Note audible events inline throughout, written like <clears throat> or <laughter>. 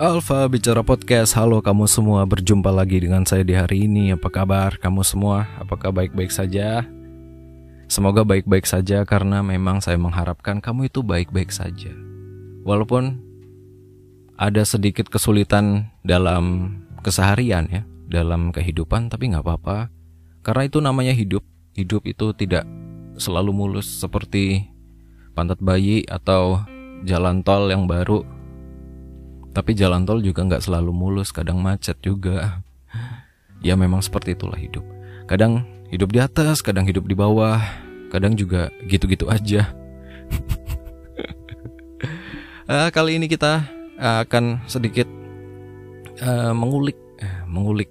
Alfa Bicara Podcast, halo kamu semua, berjumpa lagi dengan saya di hari ini. Apa kabar kamu semua? Apakah baik-baik saja? Semoga baik-baik saja karena memang saya mengharapkan kamu itu baik-baik saja. Walaupun ada sedikit kesulitan dalam keseharian ya Dalam kehidupan, tapi nggak apa-apa. Karena itu namanya hidup. Hidup itu tidak selalu mulus seperti pantat bayi atau jalan tol yang baru tapi jalan tol juga nggak selalu mulus, kadang macet juga. Ya memang seperti itulah hidup. Kadang hidup di atas, kadang hidup di bawah, kadang juga gitu-gitu aja. uh, <laughs> kali ini kita akan sedikit uh, mengulik, mengulik,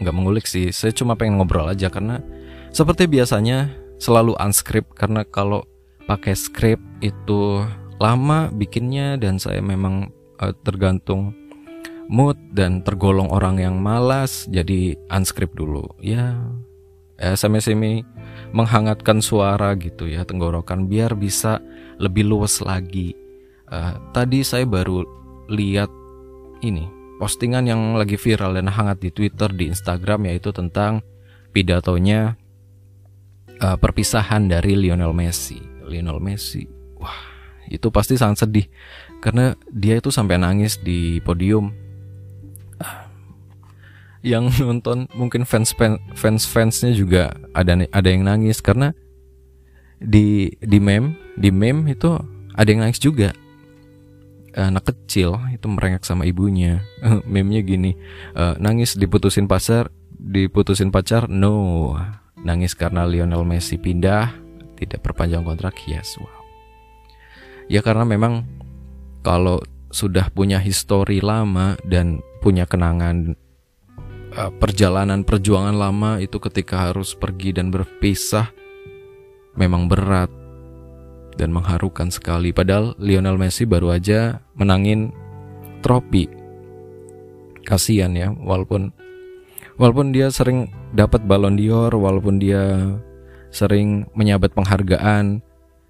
nggak mengulik sih. Saya cuma pengen ngobrol aja karena seperti biasanya selalu unscript karena kalau pakai script itu lama bikinnya dan saya memang uh, tergantung mood dan tergolong orang yang malas jadi unscript dulu. Ya SMS ini menghangatkan suara gitu ya tenggorokan biar bisa lebih luas lagi. Uh, tadi saya baru lihat ini postingan yang lagi viral dan hangat di Twitter di Instagram yaitu tentang pidatonya uh, perpisahan dari Lionel Messi. Lionel Messi wah itu pasti sangat sedih karena dia itu sampai nangis di podium. Yang nonton mungkin fans fans fansnya juga ada ada yang nangis. Karena di di meme di meme itu ada yang nangis juga. Anak kecil itu merengek sama ibunya. <laughs> Meme-nya gini uh, nangis diputusin pacar diputusin pacar no. Nangis karena Lionel Messi pindah tidak perpanjang kontrak. Yes wow. Ya karena memang kalau sudah punya histori lama dan punya kenangan uh, perjalanan perjuangan lama itu ketika harus pergi dan berpisah memang berat dan mengharukan sekali. Padahal Lionel Messi baru aja menangin trofi. Kasihan ya, walaupun walaupun dia sering dapat Ballon d'Or, walaupun dia sering menyabat penghargaan,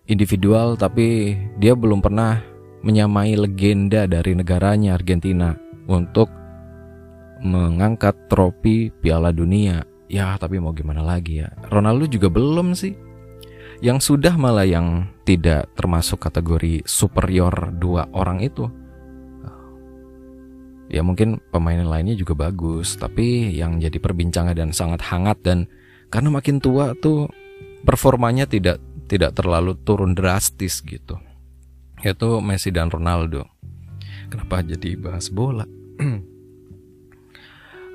individual tapi dia belum pernah menyamai legenda dari negaranya Argentina untuk mengangkat trofi Piala Dunia. Ya, tapi mau gimana lagi ya. Ronaldo juga belum sih. Yang sudah malah yang tidak termasuk kategori superior dua orang itu. Ya mungkin pemain lainnya juga bagus, tapi yang jadi perbincangan dan sangat hangat dan karena makin tua tuh performanya tidak tidak terlalu turun drastis gitu yaitu Messi dan Ronaldo. Kenapa jadi bahas bola?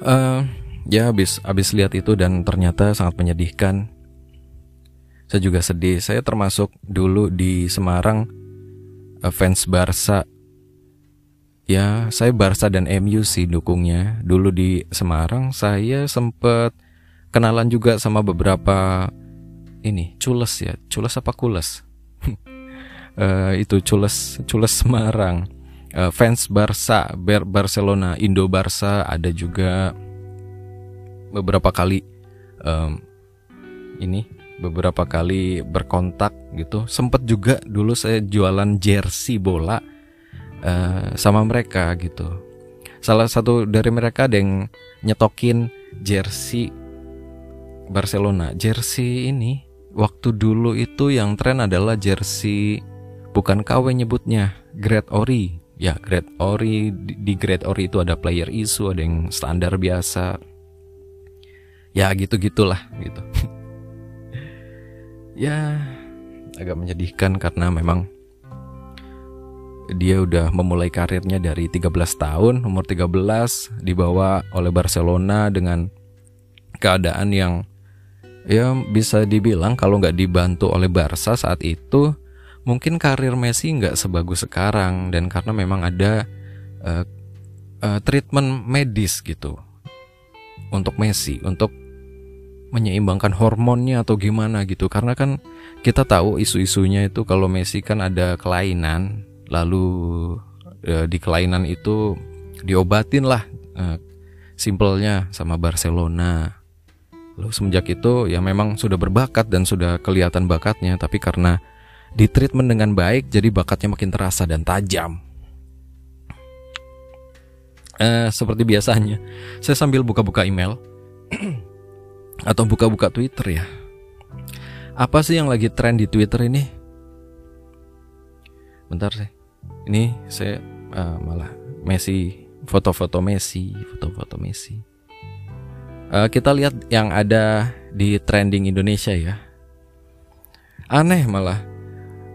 Uh, <clears throat> ya habis habis lihat itu dan ternyata sangat menyedihkan. Saya juga sedih. Saya termasuk dulu di Semarang uh, fans Barca. Ya saya Barca dan MU sih dukungnya. Dulu di Semarang saya sempat kenalan juga sama beberapa ini cules ya. Cules apa kules <laughs> uh, itu cules cules Semarang. Uh, fans Barca Bar Barcelona Indo Barca ada juga beberapa kali um, ini beberapa kali berkontak gitu. Sempet juga dulu saya jualan jersey bola uh, sama mereka gitu. Salah satu dari mereka ada yang nyetokin jersey Barcelona. Jersey ini waktu dulu itu yang tren adalah jersey bukan KW nyebutnya grade ori. Ya grade ori di grade ori itu ada player isu ada yang standar biasa. Ya gitu gitulah <laughs> gitu. Ya agak menyedihkan karena memang dia udah memulai karirnya dari 13 tahun umur 13 dibawa oleh Barcelona dengan keadaan yang ya bisa dibilang kalau nggak dibantu oleh Barca saat itu mungkin karir Messi nggak sebagus sekarang dan karena memang ada uh, uh, treatment medis gitu untuk Messi untuk menyeimbangkan hormonnya atau gimana gitu. Karena kan kita tahu isu-isunya itu kalau Messi kan ada kelainan lalu uh, di kelainan itu diobatin lah uh, simpelnya sama Barcelona. Lalu semenjak itu ya memang sudah berbakat dan sudah kelihatan bakatnya, tapi karena ditreatment dengan baik, jadi bakatnya makin terasa dan tajam. uh, seperti biasanya, saya sambil buka-buka email <clears throat> atau buka-buka Twitter ya. Apa sih yang lagi tren di Twitter ini? Bentar sih. Ini saya uh, malah Messi, foto-foto Messi, foto-foto Messi. Uh, kita lihat yang ada di trending Indonesia ya. Aneh malah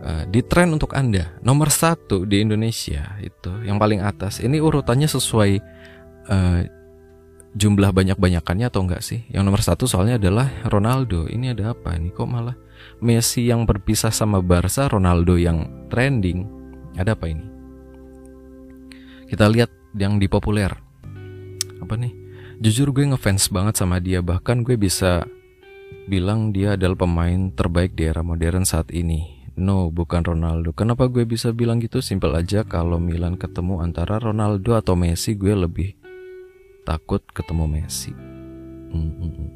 uh, di tren untuk anda nomor satu di Indonesia itu yang paling atas. Ini urutannya sesuai uh, jumlah banyak-banyakannya atau enggak sih? Yang nomor satu soalnya adalah Ronaldo. Ini ada apa nih? Kok malah Messi yang berpisah sama Barca, Ronaldo yang trending? Ada apa ini? Kita lihat yang di populer. Apa nih? Jujur gue ngefans banget sama dia. Bahkan gue bisa bilang dia adalah pemain terbaik di era modern saat ini. No, bukan Ronaldo. Kenapa gue bisa bilang gitu? Simpel aja kalau Milan ketemu antara Ronaldo atau Messi, gue lebih takut ketemu Messi. Hmm, hmm, hmm.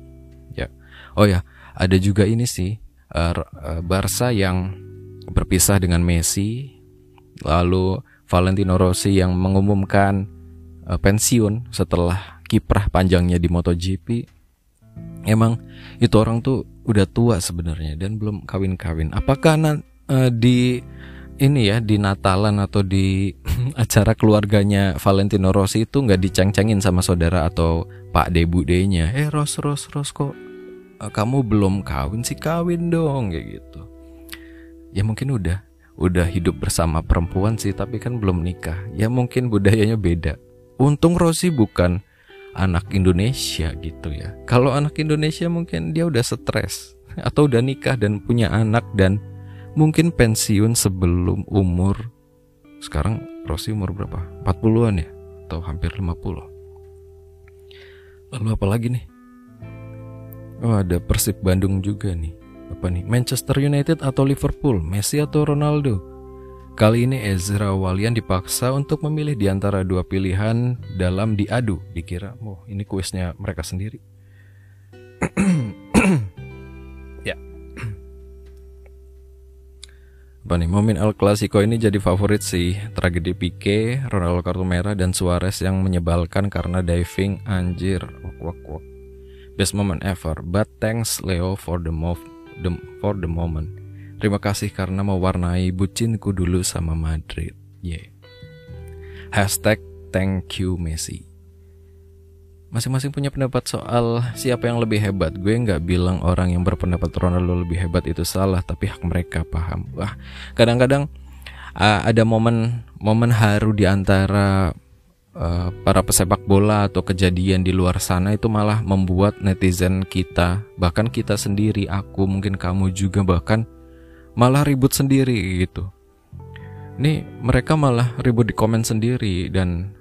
Ya. Oh ya, ada juga ini sih uh, Barca yang berpisah dengan Messi Lalu Valentino Rossi yang mengumumkan uh, pensiun setelah kiprah panjangnya di MotoGP. Emang itu orang tuh udah tua sebenarnya dan belum kawin-kawin. Apakah uh, di ini ya di Natalan atau di <laughs> acara keluarganya Valentino Rossi itu nggak diceng-cengin sama saudara atau Pak Debu D-nya. Eh Ros Ros Ros kok uh, kamu belum kawin sih kawin dong kayak gitu. Ya mungkin udah udah hidup bersama perempuan sih tapi kan belum nikah ya mungkin budayanya beda untung Rosi bukan anak Indonesia gitu ya kalau anak Indonesia mungkin dia udah stres atau udah nikah dan punya anak dan mungkin pensiun sebelum umur sekarang Rosi umur berapa? 40-an ya? Atau hampir 50 lalu apa lagi nih? Oh ada Persib Bandung juga nih. Apa nih? Manchester United atau Liverpool, Messi atau Ronaldo. Kali ini Ezra Walian dipaksa untuk memilih di antara dua pilihan dalam diadu. Dikira, oh ini kuisnya mereka sendiri. <clears throat> Apa nih, momen El Clasico ini jadi favorit sih. Tragedi Pique, Ronaldo kartu merah, dan Suarez yang menyebalkan karena diving anjir. Wak, wak, wak. Best moment ever, but thanks Leo for the move the, for the moment. Terima kasih karena mewarnai bucinku dulu sama Madrid. Yeah. Hashtag thank you Messi. Masing-masing punya pendapat soal siapa yang lebih hebat. Gue nggak bilang orang yang berpendapat Ronaldo lebih hebat itu salah, tapi hak mereka paham. Wah, kadang-kadang uh, ada momen momen haru di antara uh, para pesepak bola atau kejadian di luar sana itu malah membuat netizen kita, bahkan kita sendiri, aku mungkin kamu juga bahkan malah ribut sendiri gitu. Ini mereka malah ribut di komen sendiri dan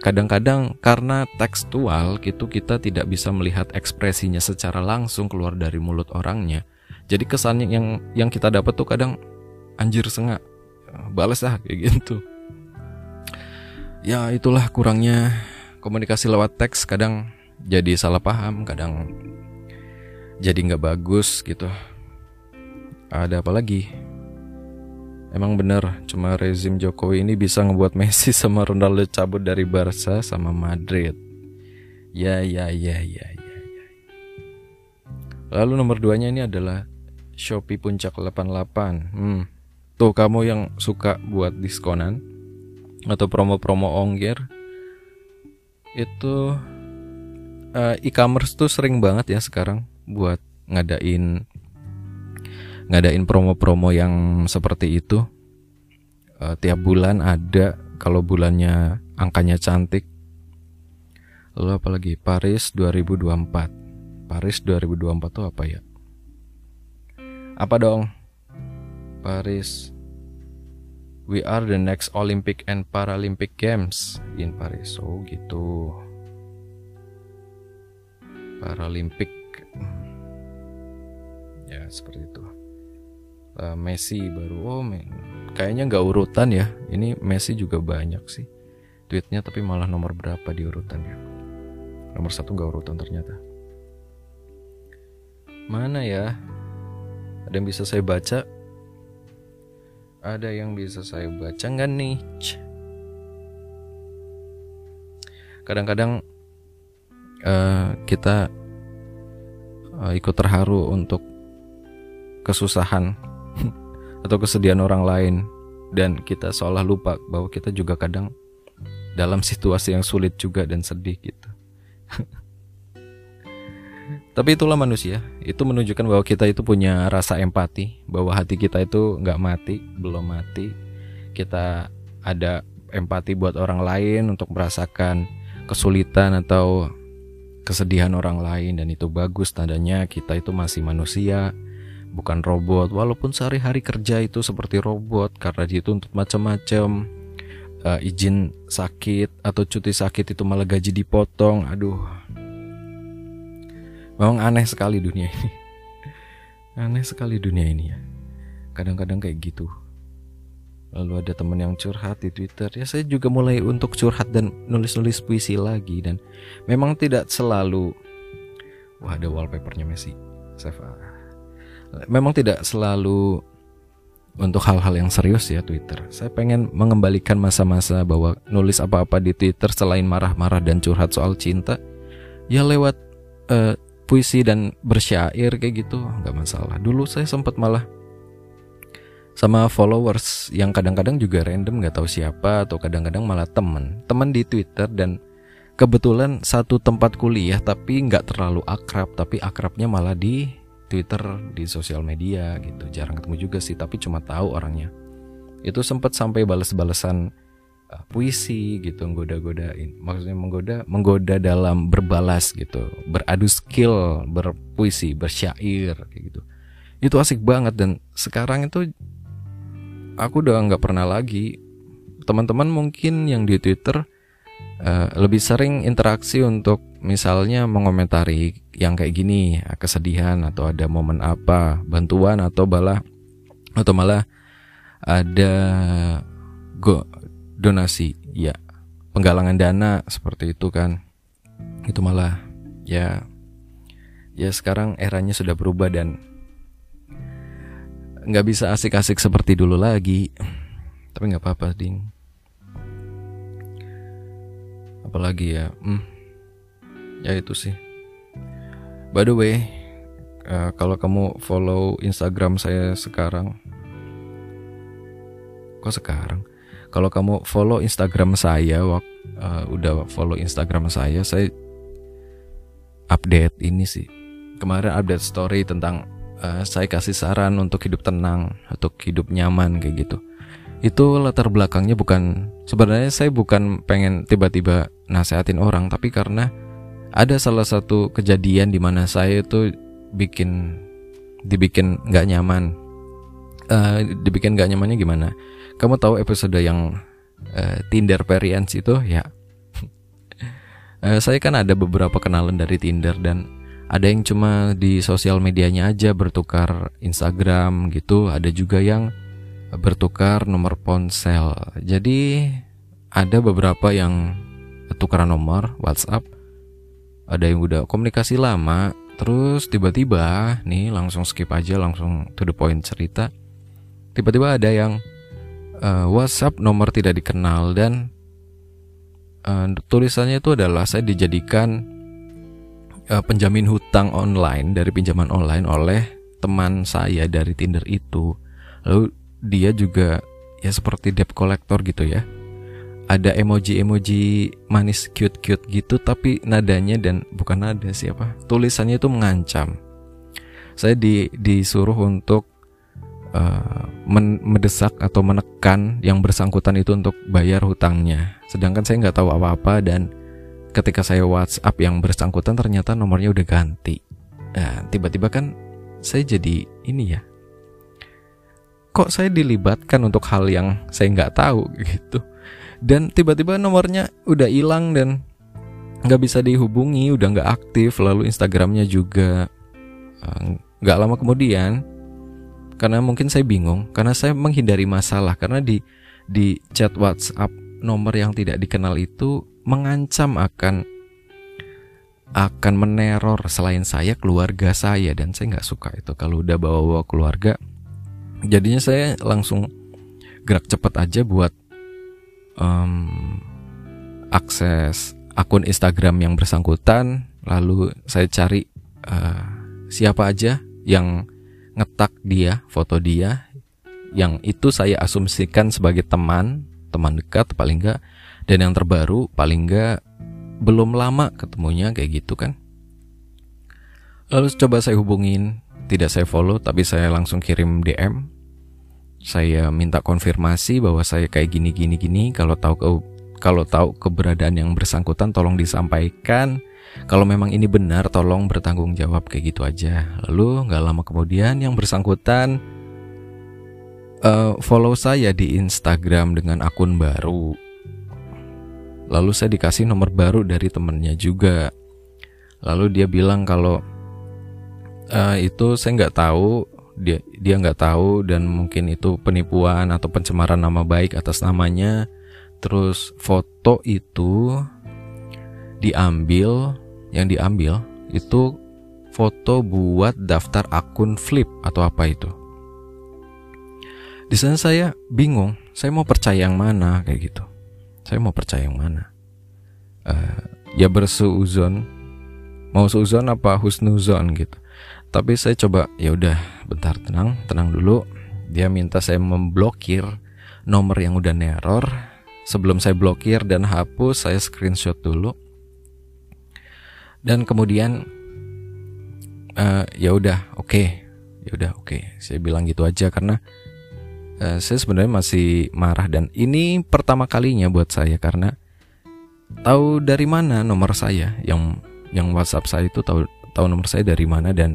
kadang-kadang karena tekstual gitu kita tidak bisa melihat ekspresinya secara langsung keluar dari mulut orangnya. Jadi kesannya yang yang kita dapat tuh kadang anjir sengak balas lah kayak gitu. Ya itulah kurangnya komunikasi lewat teks kadang jadi salah paham kadang jadi nggak bagus gitu. Ada apa lagi emang bener cuma rezim Jokowi ini bisa ngebuat Messi <laughs> sama Ronaldo cabut dari Barca sama Madrid. Ya ya ya ya ya ya. Lalu nomor duanya ini adalah Shopee Puncak 88 hmm. Tuh kamu yang suka buat diskonan atau promo-promo ongkir itu uh, e-commerce tuh sering banget ya sekarang buat ngadain ngadain promo-promo yang seperti itu uh, tiap bulan ada kalau bulannya angkanya cantik lalu apalagi Paris 2024 Paris 2024 tuh apa ya apa dong Paris We are the next Olympic and Paralympic Games in Paris. Oh gitu. Paralympic. Ya seperti itu. Uh, Messi baru. Oh men. Kayaknya nggak urutan ya. Ini Messi juga banyak sih. Tweetnya tapi malah nomor berapa di urutannya. Nomor satu nggak urutan ternyata. Mana ya? Ada yang bisa saya baca? Ada yang bisa saya baca nggak nih? kadang-kadang uh, kita uh, ikut terharu untuk kesusahan atau kesedihan orang lain. Dan kita seolah lupa bahwa kita juga kadang dalam situasi yang sulit juga dan sedih gitu. <laughs> Tapi itulah manusia, itu menunjukkan bahwa kita itu punya rasa empati, bahwa hati kita itu nggak mati, belum mati. Kita ada empati buat orang lain untuk merasakan kesulitan atau kesedihan orang lain. Dan itu bagus tandanya kita itu masih manusia bukan robot. Walaupun sehari-hari kerja itu seperti robot karena dituntut macam-macam uh, izin sakit atau cuti sakit itu malah gaji dipotong. Aduh. Memang aneh sekali dunia ini. <laughs> Aneh sekali dunia ini ya. Kadang-kadang kayak gitu. Lalu ada teman yang curhat di Twitter ya saya juga mulai untuk curhat dan nulis-nulis puisi lagi dan memang tidak selalu. Wah ada wallpapernya Messi. Seva memang tidak selalu untuk hal-hal yang serius ya Twitter. Saya pengen mengembalikan masa-masa bahwa nulis apa-apa di Twitter selain marah-marah dan curhat soal cinta ya lewat uh, puisi dan bersyair kayak gitu nggak masalah. Dulu saya sempat malah sama followers yang kadang-kadang juga random nggak tahu siapa atau kadang-kadang malah temen temen di Twitter dan kebetulan satu tempat kuliah tapi nggak terlalu akrab tapi akrabnya malah di Twitter di sosial media gitu. Jarang ketemu juga sih tapi cuma tahu orangnya. Itu sempat sampai balas-balasan uh, puisi gitu menggoda-godain. Maksudnya menggoda menggoda dalam berbalas gitu. Beradu skill berpuisi bersyair kayak gitu. Itu asik banget dan sekarang itu aku udah nggak pernah lagi. Teman-teman mungkin yang di Twitter uh, lebih sering interaksi untuk misalnya mengomentari yang kayak gini kesedihan atau ada momen apa bantuan atau malah atau malah ada go donasi ya penggalangan dana seperti itu kan. Itu malah ya ya sekarang eranya sudah berubah dan nggak bisa asik-asik seperti dulu lagi. Tapi nggak apa-apa ding apalagi ya hmm, ya itu sih. By the way uh, kalau kamu follow Instagram saya sekarang kok sekarang? Kalau kamu follow Instagram saya uh, udah follow Instagram saya saya update ini sih. Kemarin update story tentang uh, saya kasih saran untuk hidup tenang, untuk hidup nyaman kayak gitu. Itu latar belakangnya bukan sebenarnya saya bukan pengen tiba-tiba nasehatin orang, tapi karena ada salah satu kejadian di mana saya itu bikin dibikin nggak nyaman. Uh, dibikin nggak nyamannya gimana? Kamu tahu episode yang uh, Tinder Perians itu ya? uh, <laughs> saya kan ada beberapa kenalan dari Tinder dan ada yang cuma di sosial medianya aja bertukar Instagram gitu ada juga yang bertukar nomor ponsel. Jadi ada beberapa yang tukaran nomor WhatsApp. Ada yang udah komunikasi lama terus tiba-tiba nih langsung skip aja langsung to the point cerita. Tiba-tiba ada yang uh, WhatsApp nomor tidak dikenal dan uh, tulisannya itu adalah saya dijadikan uh, penjamin hutang online dari pinjaman online oleh teman saya dari Tinder itu. Lalu dia juga ya seperti debt collector gitu ya. Ada emoji-emoji manis cute-cute gitu tapi nadanya dan bukan nada siapa. Tulisannya itu mengancam. Saya di, disuruh untuk uh, mendesak atau menekan yang bersangkutan itu untuk bayar hutangnya. Sedangkan saya nggak tahu apa-apa dan ketika saya WhatsApp yang bersangkutan ternyata nomornya udah ganti. Nah, tiba-tiba kan saya jadi ini ya. Kok saya dilibatkan untuk hal yang saya nggak tahu <laughs> gitu. Dan tiba-tiba nomornya udah hilang dan nggak bisa dihubungi, udah nggak aktif. Lalu Instagramnya juga eh, nggak lama kemudian karena mungkin saya bingung karena saya menghindari masalah karena di di chat WhatsApp nomor yang tidak dikenal itu mengancam akan akan meneror selain saya keluarga saya dan saya nggak suka itu kalau udah bawa-bawa keluarga jadinya saya langsung gerak cepat aja buat um, akses akun Instagram yang bersangkutan, lalu saya cari uh, siapa aja yang ngetak dia, foto dia, yang itu saya asumsikan sebagai teman, teman dekat paling enggak, dan yang terbaru paling enggak belum lama ketemunya kayak gitu kan. Lalu coba saya hubungin, tidak saya follow tapi saya langsung kirim DM. Saya minta konfirmasi bahwa saya kayak gini gini gini kalau tahu ke kalau tahu keberadaan yang bersangkutan tolong disampaikan. Kalau memang ini benar tolong bertanggung jawab kayak gitu aja. Lalu nggak lama kemudian yang bersangkutan uh, follow saya di Instagram dengan akun baru. Lalu saya dikasih nomor baru dari temennya juga. Lalu dia bilang kalau uh, itu saya nggak tahu dia dia nggak tahu dan mungkin itu penipuan atau pencemaran nama baik atas namanya Terus foto itu diambil, yang diambil itu foto buat daftar akun flip atau apa itu. Di sana saya bingung, saya mau percaya yang mana kayak gitu. Saya mau percaya yang mana? Uh, ya bersuuzon, mau suuzon apa husnuzon gitu. Tapi saya coba ya udah bentar tenang, tenang dulu. Dia minta saya memblokir nomor yang udah neror Sebelum saya blokir dan hapus, saya screenshot dulu. Dan kemudian uh, ya udah, oke. Okay. Ya udah, oke. Okay. Saya bilang gitu aja karena uh, saya sebenarnya masih marah dan ini pertama kalinya buat saya karena tahu dari mana nomor saya yang yang WhatsApp saya itu tahu tahu nomor saya dari mana dan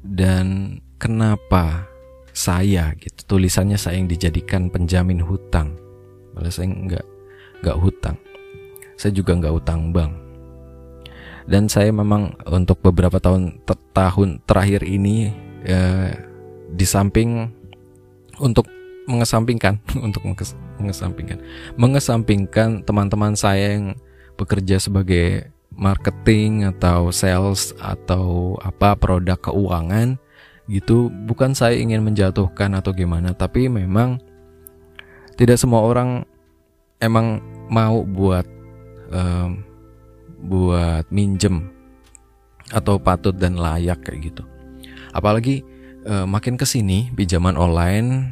dan kenapa saya gitu tulisannya saya yang dijadikan penjamin hutang. Malah saya nggak nggak hutang. Saya juga nggak hutang bank. Dan saya memang untuk beberapa tahun ter tahun terakhir ini ya, di samping untuk mengesampingkan <laughs> untuk mengesampingkan mengesampingkan teman-teman saya yang bekerja sebagai marketing atau sales atau apa produk keuangan gitu bukan saya ingin menjatuhkan atau gimana tapi memang tidak semua orang emang mau buat um, buat minjem atau patut dan layak kayak gitu. Apalagi uh, makin ke sini pinjaman online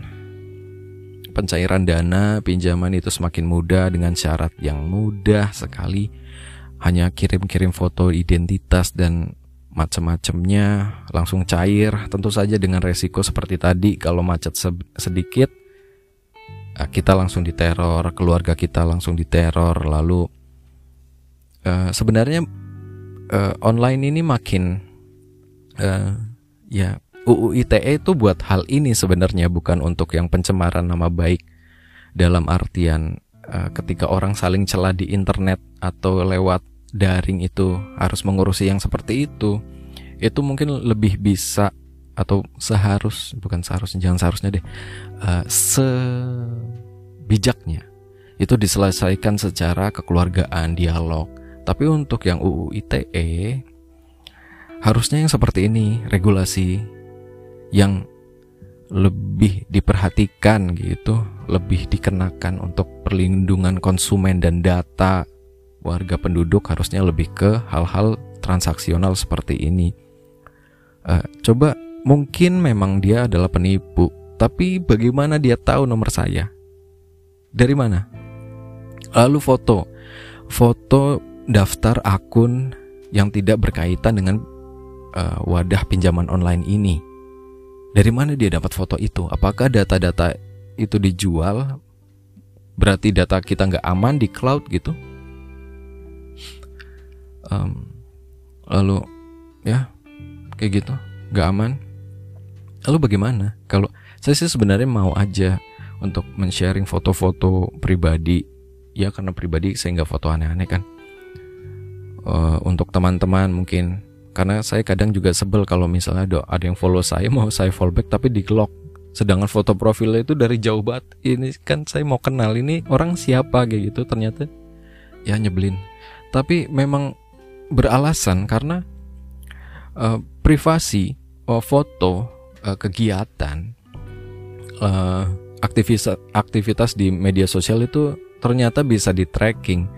pencairan dana pinjaman itu semakin mudah dengan syarat yang mudah sekali hanya kirim-kirim foto identitas dan macam-macamnya langsung cair tentu saja dengan resiko seperti tadi kalau macet sedikit eh, kita langsung diteror keluarga kita langsung diteror lalu uh, sebenarnya uh, online ini makin uh, ya UU ITE itu buat hal ini sebenarnya bukan untuk yang pencemaran nama baik dalam artian uh, ketika orang saling celah di internet atau lewat daring itu harus mengurusi yang seperti itu itu mungkin lebih bisa atau seharus bukan seharusnya jangan seharusnya deh uh, sebijaknya itu diselesaikan secara kekeluargaan dialog. Tapi untuk yang UU ITE harusnya yang seperti ini regulasi yang lebih diperhatikan gitu, lebih dikenakan untuk perlindungan konsumen dan data warga penduduk harusnya lebih ke hal-hal transaksional seperti ini. Uh, coba mungkin memang dia adalah penipu, tapi bagaimana dia tahu nomor saya? Dari mana? Lalu foto, foto daftar akun yang tidak berkaitan dengan uh, wadah pinjaman online ini. Dari mana dia dapat foto itu? Apakah data-data itu dijual? Berarti data kita nggak aman di cloud gitu? Um, lalu ya kayak gitu. Nggak aman. Lalu bagaimana? Kalau saya sih sebenarnya mau aja untuk men-sharing foto-foto pribadi. Ya karena pribadi saya nggak foto aneh-aneh kan. Uh, untuk teman-teman mungkin. Karena saya kadang juga sebel kalau misalnya ada ada yang follow saya <laughs> mau saya follow back tapi di lock sedangkan foto profilnya itu dari jauh banget. Ini kan saya mau kenal ini orang siapa kayak gitu ternyata. Ya nyebelin. Tapi memang beralasan karena uh, privasi uh, foto uh, kegiatan uh, aktivitas aktivitas di media sosial itu ternyata bisa di tracking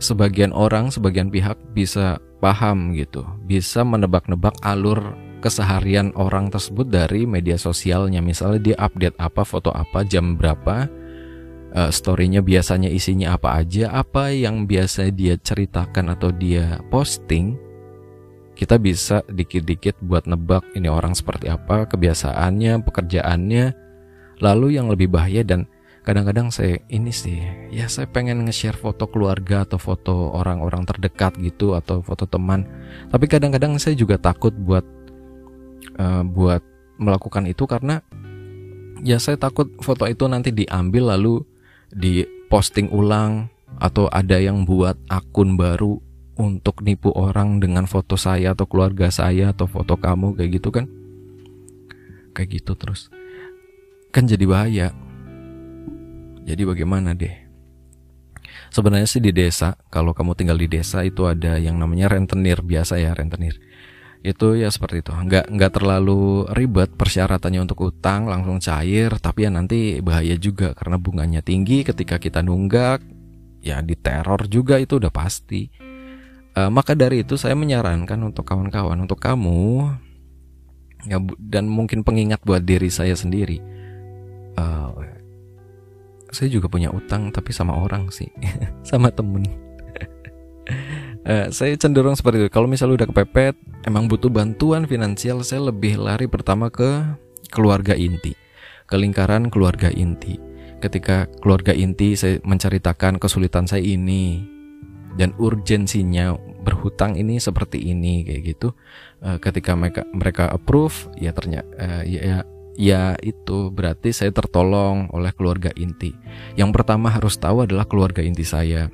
sebagian orang, sebagian pihak bisa paham gitu, bisa menebak-nebak alur keseharian orang tersebut dari media sosialnya. Misalnya dia update apa, foto apa, jam berapa, uh, storynya biasanya isinya apa aja, apa yang biasa dia ceritakan atau dia posting, kita bisa dikit-dikit buat nebak ini orang seperti apa, kebiasaannya, pekerjaannya, lalu yang lebih bahaya dan kadang-kadang saya ini sih ya saya pengen nge-share foto keluarga atau foto orang-orang terdekat gitu atau foto teman. Tapi kadang-kadang saya juga takut buat uh, buat melakukan itu karena ya saya takut foto itu nanti diambil lalu di posting ulang atau ada yang buat akun baru untuk nipu orang dengan foto saya atau keluarga saya atau foto kamu kayak gitu kan? Kayak gitu terus. Kan jadi bahaya. Jadi bagaimana deh? Sebenarnya sih di desa kalau kamu tinggal di desa itu ada yang namanya rentenir biasa ya rentenir itu ya seperti itu. Nggak nggak terlalu ribet persyaratannya untuk utang langsung cair tapi ya nanti bahaya juga karena bunganya tinggi ketika kita nunggak ya diteror juga itu udah pasti. Uh, maka dari itu saya menyarankan untuk kawan-kawan untuk kamu ya dan mungkin pengingat buat diri saya sendiri uh, saya juga punya utang tapi sama orang sih <laughs> sama temen <laughs> uh, saya cenderung seperti itu. Kalau misalnya udah kepepet, emang butuh bantuan finansial, saya lebih lari pertama ke keluarga inti, ke lingkaran keluarga inti. Ketika keluarga inti saya menceritakan kesulitan saya ini dan urgensinya berhutang ini seperti ini kayak gitu. Uh, ketika mereka mereka approve, ya ternyata uh, ya, ya ya itu berarti saya tertolong oleh keluarga inti. Yang pertama harus tahu adalah keluarga inti saya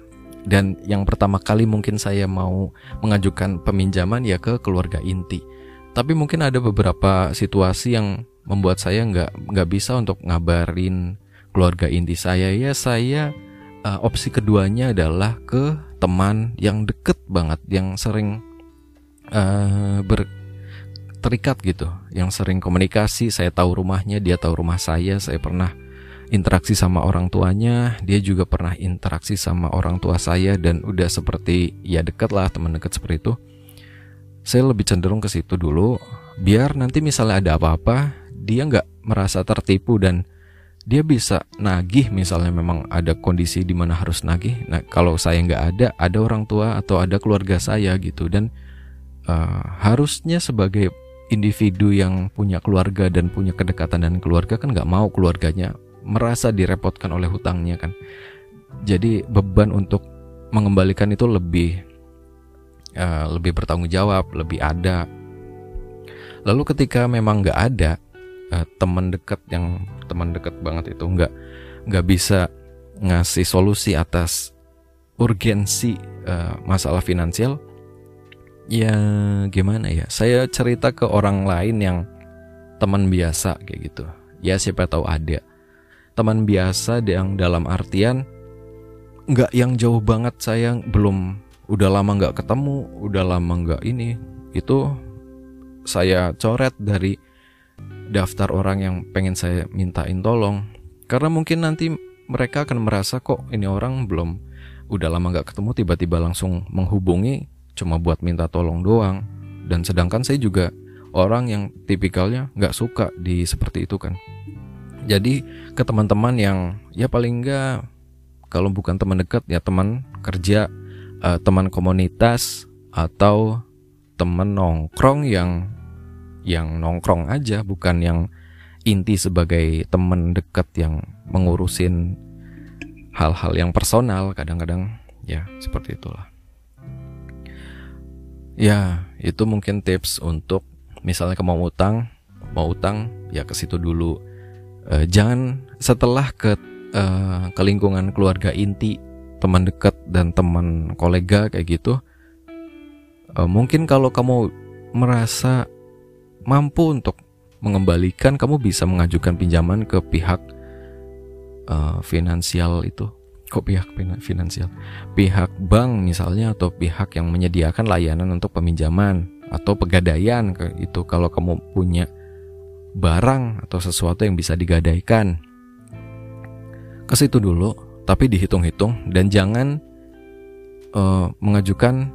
dan yang pertama kali mungkin saya mau mengajukan peminjaman ya ke keluarga inti. Tapi mungkin ada beberapa situasi yang membuat saya nggak nggak bisa untuk ngabarin keluarga inti saya. Ya saya uh, opsi keduanya adalah ke teman yang deket banget yang sering uh, ber terikat gitu yang sering komunikasi. Saya tahu rumahnya dia tahu rumah saya. Saya pernah interaksi sama orang tuanya, dia juga pernah interaksi sama orang tua saya dan udah seperti ya deket lah teman dekat seperti itu. Saya lebih cenderung ke situ dulu, biar nanti misalnya ada apa-apa, dia nggak merasa tertipu dan dia bisa nagih misalnya memang ada kondisi di mana harus nagih. Nah kalau saya nggak ada, ada orang tua atau ada keluarga saya gitu dan uh, harusnya sebagai individu yang punya keluarga dan punya kedekatan dan keluarga kan nggak mau keluarganya merasa direpotkan oleh hutangnya kan. Jadi beban untuk mengembalikan itu lebih uh, lebih bertanggung jawab, lebih ada. Lalu ketika memang nggak ada uh, teman dekat yang teman dekat banget itu nggak nggak bisa ngasih solusi atas urgensi uh, masalah finansial, ya gimana ya? Saya cerita ke orang lain yang teman biasa kayak gitu. Ya siapa tahu ada teman biasa yang dalam artian nggak yang jauh banget saya belum udah lama nggak ketemu udah lama nggak ini. Itu saya coret dari daftar orang yang pengen saya mintain tolong. Karena mungkin nanti mereka akan merasa kok ini orang belum udah lama nggak ketemu tiba-tiba langsung menghubungi cuma buat minta tolong doang. Dan sedangkan saya juga orang yang tipikalnya nggak suka di seperti itu kan jadi ke teman-teman yang ya paling enggak kalau bukan teman dekat ya teman kerja, uh, teman komunitas atau teman nongkrong yang yang nongkrong aja bukan yang inti sebagai teman dekat yang mengurusin hal-hal yang personal kadang-kadang ya seperti itulah. Ya, itu mungkin tips untuk misalnya mau utang, mau utang ya ke situ dulu uh, jangan setelah ke uh, ke lingkungan keluarga inti teman dekat dan teman kolega kayak gitu uh, mungkin kalau kamu merasa mampu untuk mengembalikan kamu bisa mengajukan pinjaman ke pihak uh, finansial itu. Kok pihak finansial? Pihak bank misalnya atau pihak yang menyediakan layanan untuk peminjaman atau pegadaian itu. Kalau kamu punya barang atau sesuatu yang bisa digadaikan. Ke situ dulu, tapi dihitung-hitung dan jangan uh, mengajukan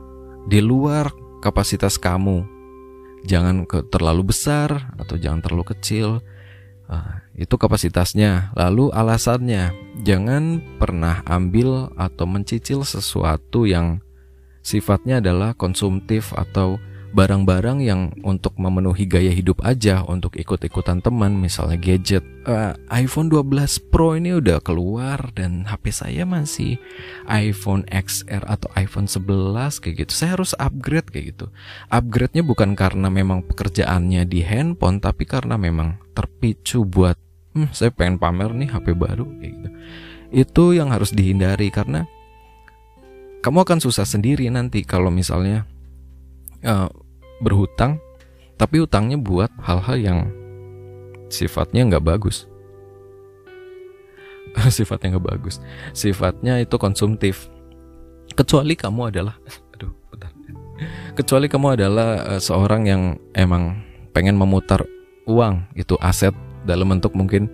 di luar kapasitas kamu. Jangan ke terlalu besar atau jangan terlalu kecil. Uh, itu kapasitasnya. Lalu alasannya, jangan pernah ambil atau mencicil sesuatu yang sifatnya adalah konsumtif atau barang-barang yang untuk memenuhi gaya hidup aja untuk ikut-ikutan teman misalnya gadget. Uh, iPhone 12 Pro ini udah keluar dan HP saya masih iPhone XR atau iPhone 11 kayak gitu. Saya harus upgrade kayak gitu. Upgrade-nya bukan karena memang pekerjaannya di handphone tapi karena memang terpicu buat hmm, saya pengen pamer nih HP baru kayak gitu. Itu yang harus dihindari karena kamu akan susah sendiri nanti kalau misalnya uh, berhutang, tapi utangnya buat hal-hal yang sifatnya nggak bagus. <laughs> sifatnya nggak bagus, sifatnya itu konsumtif. Kecuali kamu adalah, <laughs> aduh, bentar. Kecuali kamu adalah uh, seorang yang emang pengen memutar uang, itu aset dalam bentuk mungkin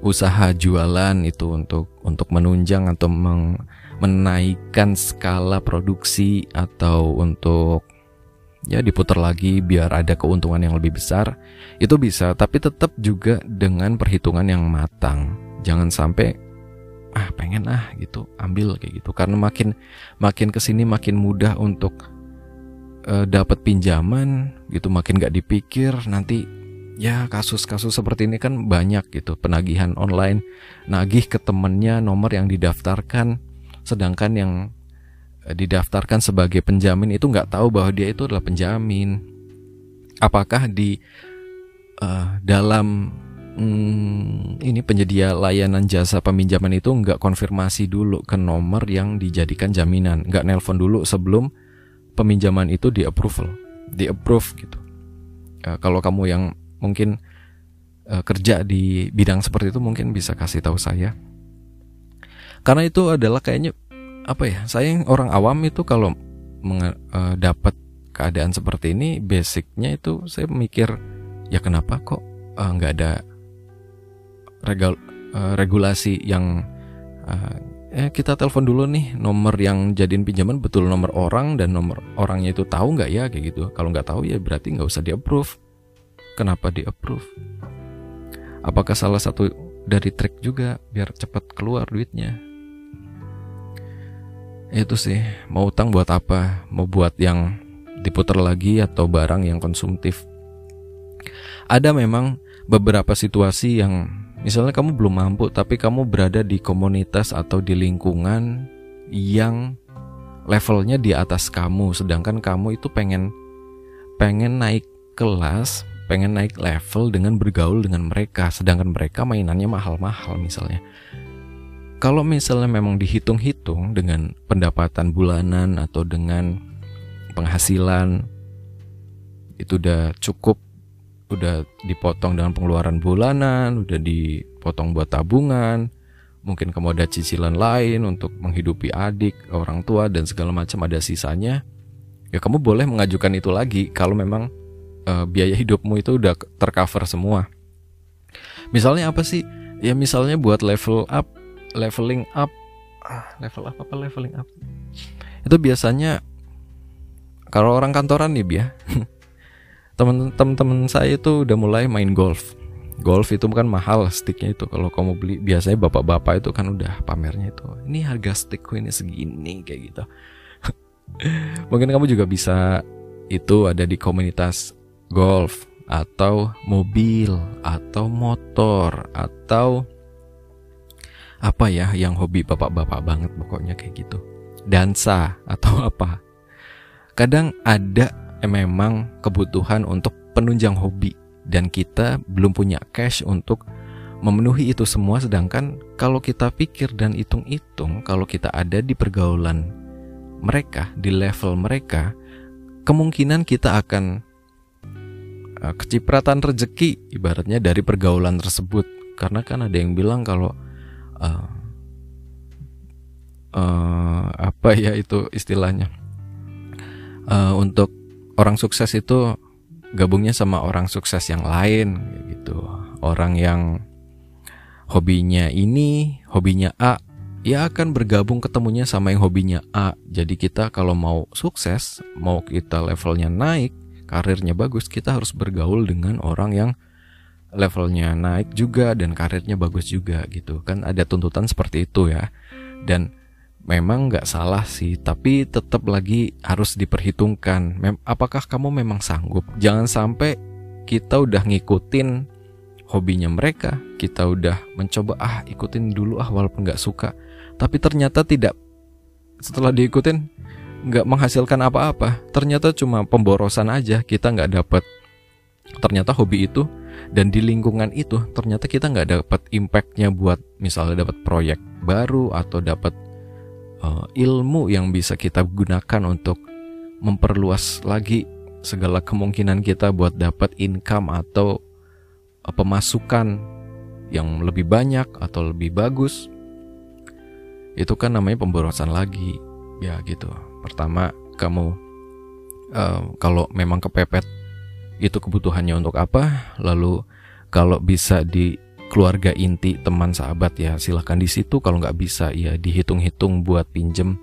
usaha jualan itu untuk untuk menunjang atau meng, menaikkan skala produksi atau untuk ya diputar lagi biar ada keuntungan yang lebih besar. Itu bisa tapi tetap juga dengan perhitungan yang matang. Jangan sampai ah pengen ah gitu. Ambil kayak gitu. Karena makin makin ke sini makin mudah untuk uh, dapat pinjaman gitu. Makin gak dipikir nanti ya kasus-kasus seperti ini kan banyak gitu. Penagihan online nagih ke temennya nomor yang didaftarkan. Sedangkan yang didaftarkan sebagai penjamin itu nggak tahu bahwa dia itu adalah penjamin. Apakah di uh, dalam hmm, ini penyedia layanan jasa peminjaman itu nggak konfirmasi dulu ke nomor yang dijadikan jaminan, nggak nelpon dulu sebelum peminjaman itu di approval, di approve gitu. Uh, kalau kamu yang mungkin uh, kerja di bidang seperti itu mungkin bisa kasih tahu saya. Karena itu adalah kayaknya apa ya saya orang awam itu kalau uh, dapat keadaan seperti ini basicnya itu saya mikir ya kenapa kok eh, nggak uh, ada regul uh, regulasi yang uh, eh kita telepon dulu nih nomor yang jadiin pinjaman betul nomor orang dan nomor orangnya itu tahu nggak ya? Kayak gitu. Kalau nggak tahu ya berarti nggak usah di approve kenapa di approve apakah salah satu dari trik juga biar cepat keluar duitnya itu sih. Mau utang buat apa? Mau buat yang diputar lagi atau barang yang konsumtif? Ada memang beberapa situasi yang misalnya kamu belum mampu tapi kamu berada di komunitas atau di lingkungan yang levelnya di atas kamu. Sedangkan kamu itu pengen pengen naik kelas pengen naik level dengan bergaul dengan mereka. Sedangkan mereka mainannya mahal-mahal misalnya kalau misalnya memang dihitung-hitung dengan pendapatan bulanan atau dengan penghasilan itu udah cukup udah dipotong dengan pengeluaran bulanan udah dipotong buat tabungan mungkin kamu ada cicilan lain untuk menghidupi adik orang tua dan segala macam ada sisanya ya kamu boleh mengajukan itu lagi kalau memang uh, biaya hidupmu itu udah tercover semua. Misalnya apa sih? Ya misalnya buat level up leveling up. Ah, level up apa leveling up? Itu biasanya kalau orang kantoran nih ya. <laughs> Temen-temen saya itu udah mulai main golf. Golf itu kan mahal sticknya itu. Kalau kamu beli biasanya bapak-bapak itu kan udah pamernya itu ini harga stickku ini segini kayak gitu. <laughs> Mungkin kamu juga bisa itu ada di komunitas golf atau mobil atau motor atau apa ya yang hobi bapak-bapak banget pokoknya kayak gitu? Dansa atau <laughs> apa? Kadang ada memang kebutuhan untuk penunjang hobi dan kita belum punya cash untuk memenuhi itu semua sedangkan kalau kita pikir dan hitung-hitung kalau kita ada di pergaulan mereka di level mereka kemungkinan kita akan uh, kecipratan rezeki ibaratnya dari pergaulan tersebut. Karena kan ada yang bilang kalau uh, uh, apa ya itu istilahnya uh, untuk orang sukses itu gabungnya sama orang sukses yang lain gitu orang yang hobinya ini hobinya A ya akan bergabung ketemunya sama yang hobinya A. Jadi kita kalau mau sukses, mau kita levelnya naik, karirnya bagus, kita harus bergaul dengan orang yang levelnya naik juga dan karirnya bagus juga gitu. Kan ada tuntutan seperti itu ya. Dan memang nggak salah sih tapi tetap lagi harus diperhitungkan. Mem apakah kamu memang sanggup? Jangan sampai kita udah ngikutin hobinya mereka kita udah mencoba ah ikutin dulu ah walaupun nggak suka. Tapi ternyata tidak. Setelah diikutin nggak menghasilkan apa-apa. Ternyata cuma pemborosan aja kita nggak dapat ternyata hobi itu dan di lingkungan itu ternyata kita nggak dapat impactnya buat misalnya dapat proyek baru atau dapat uh, ilmu yang bisa kita gunakan untuk memperluas lagi segala kemungkinan kita buat dapat income atau uh, pemasukan yang lebih banyak atau lebih bagus. Itu kan namanya pemborosan lagi. Ya gitu. Pertama kamu uh, kalau memang kepepet itu kebutuhannya untuk apa lalu kalau bisa di keluarga inti teman sahabat ya silahkan di situ. Kalau nggak bisa ya dihitung-hitung buat pinjem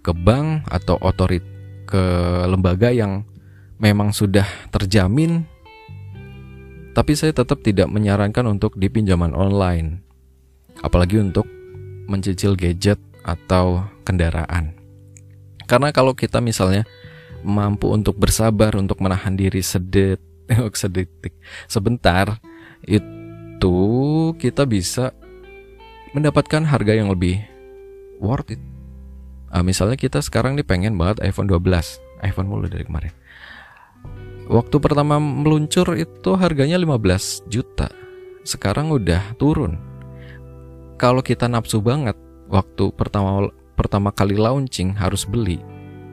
ke bank atau otorit ke lembaga yang memang sudah terjamin. Tapi saya tetap tidak menyarankan untuk dipinjaman online apalagi untuk mencicil gadget atau kendaraan. Karena kalau kita misalnya mampu untuk bersabar untuk menahan diri sedet <laughs> sedetik sebentar itu itu kita bisa mendapatkan harga yang lebih worth it. Uh, misalnya kita sekarang nih pengen banget iPhone 12, iPhone mulu dari kemarin. Waktu pertama meluncur itu harganya 15 juta. Sekarang udah turun. Kalau kita nafsu banget waktu pertama pertama kali launching harus beli,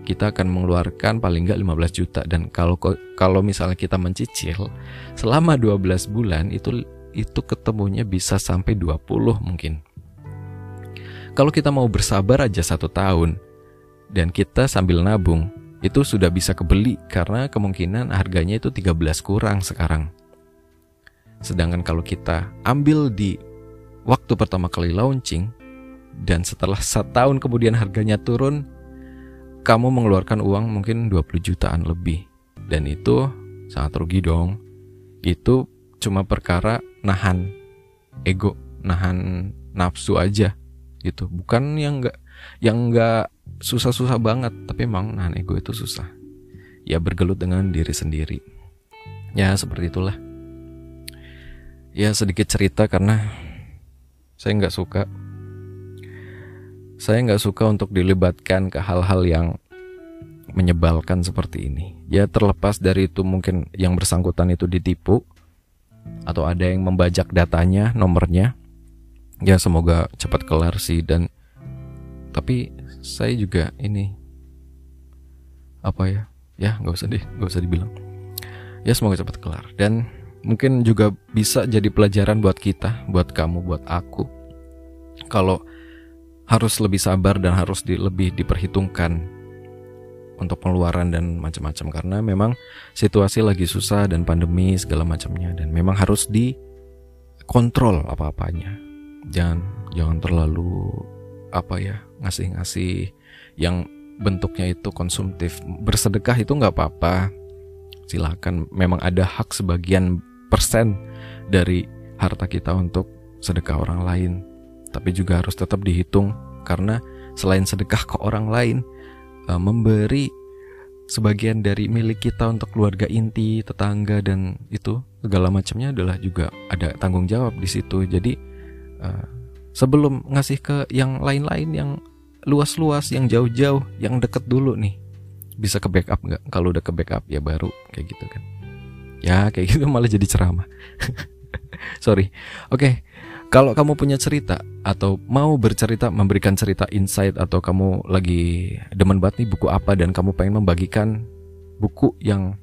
kita akan mengeluarkan paling nggak 15 juta dan kalau kalau misalnya kita mencicil selama 12 bulan itu itu ketemunya bisa sampai 20 mungkin. Kalau kita mau bersabar aja satu tahun dan kita sambil nabung, itu sudah bisa kebeli karena kemungkinan harganya itu 13 kurang sekarang. Sedangkan kalau kita ambil di waktu pertama kali launching dan setelah satu tahun kemudian harganya turun, kamu mengeluarkan uang mungkin 20 jutaan lebih. Dan itu sangat rugi dong. Itu cuma perkara nahan ego, nahan nafsu aja gitu. Bukan yang enggak yang enggak susah-susah banget, tapi emang nahan ego itu susah. Ya bergelut dengan diri sendiri. Ya seperti itulah. Ya sedikit cerita karena saya nggak suka. Saya nggak suka untuk dilibatkan ke hal-hal yang menyebalkan seperti ini. Ya terlepas dari itu mungkin yang bersangkutan itu ditipu atau ada yang membajak datanya, nomornya. Ya semoga cepat kelar sih dan tapi saya juga ini apa ya? Ya nggak usah deh, nggak usah dibilang. Ya semoga cepat kelar dan mungkin juga bisa jadi pelajaran buat kita, buat kamu, buat aku. Kalau harus lebih sabar dan harus di, lebih diperhitungkan untuk pengeluaran dan macam-macam karena memang situasi lagi susah dan pandemi segala macamnya dan memang harus dikontrol apa-apanya. Jangan jangan terlalu apa ya ngasih-ngasih yang bentuknya itu konsumtif. Bersedekah itu nggak apa-apa. Silakan memang ada hak sebagian persen dari harta kita untuk sedekah orang lain. Tapi juga harus tetap dihitung karena selain sedekah ke orang lain, uh, memberi sebagian dari milik kita untuk keluarga inti, tetangga dan itu segala macamnya adalah juga ada tanggung jawab di situ. Jadi uh, sebelum ngasih ke yang lain-lain yang luas-luas, yang jauh-jauh, yang deket dulu nih, bisa ke backup nggak? Kalau udah ke backup ya baru kayak gitu kan. Ya kayak gitu malah jadi ceramah. <laughs> Sorry. Oke. Okay. Kalau kamu punya cerita atau mau bercerita, memberikan cerita insight atau kamu lagi demen banget nih buku apa dan kamu pengen membagikan buku yang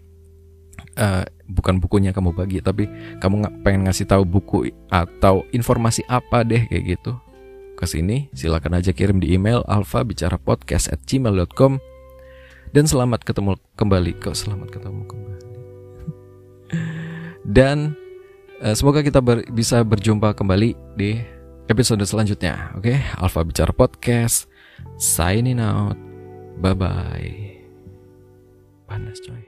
uh, bukan bukunya kamu bagi tapi kamu pengen ngasih tahu buku atau informasi apa deh kayak gitu ke sini silakan aja kirim di email alfabicarapodcast@gmail.com dan selamat ketemu kembali kok selamat ketemu kembali. <laughs> Dan semoga kita ber, bisa berjumpa kembali di episode selanjutnya. Oke, Alfa Bicara Podcast. Signing out. Bye bye. Panas coy.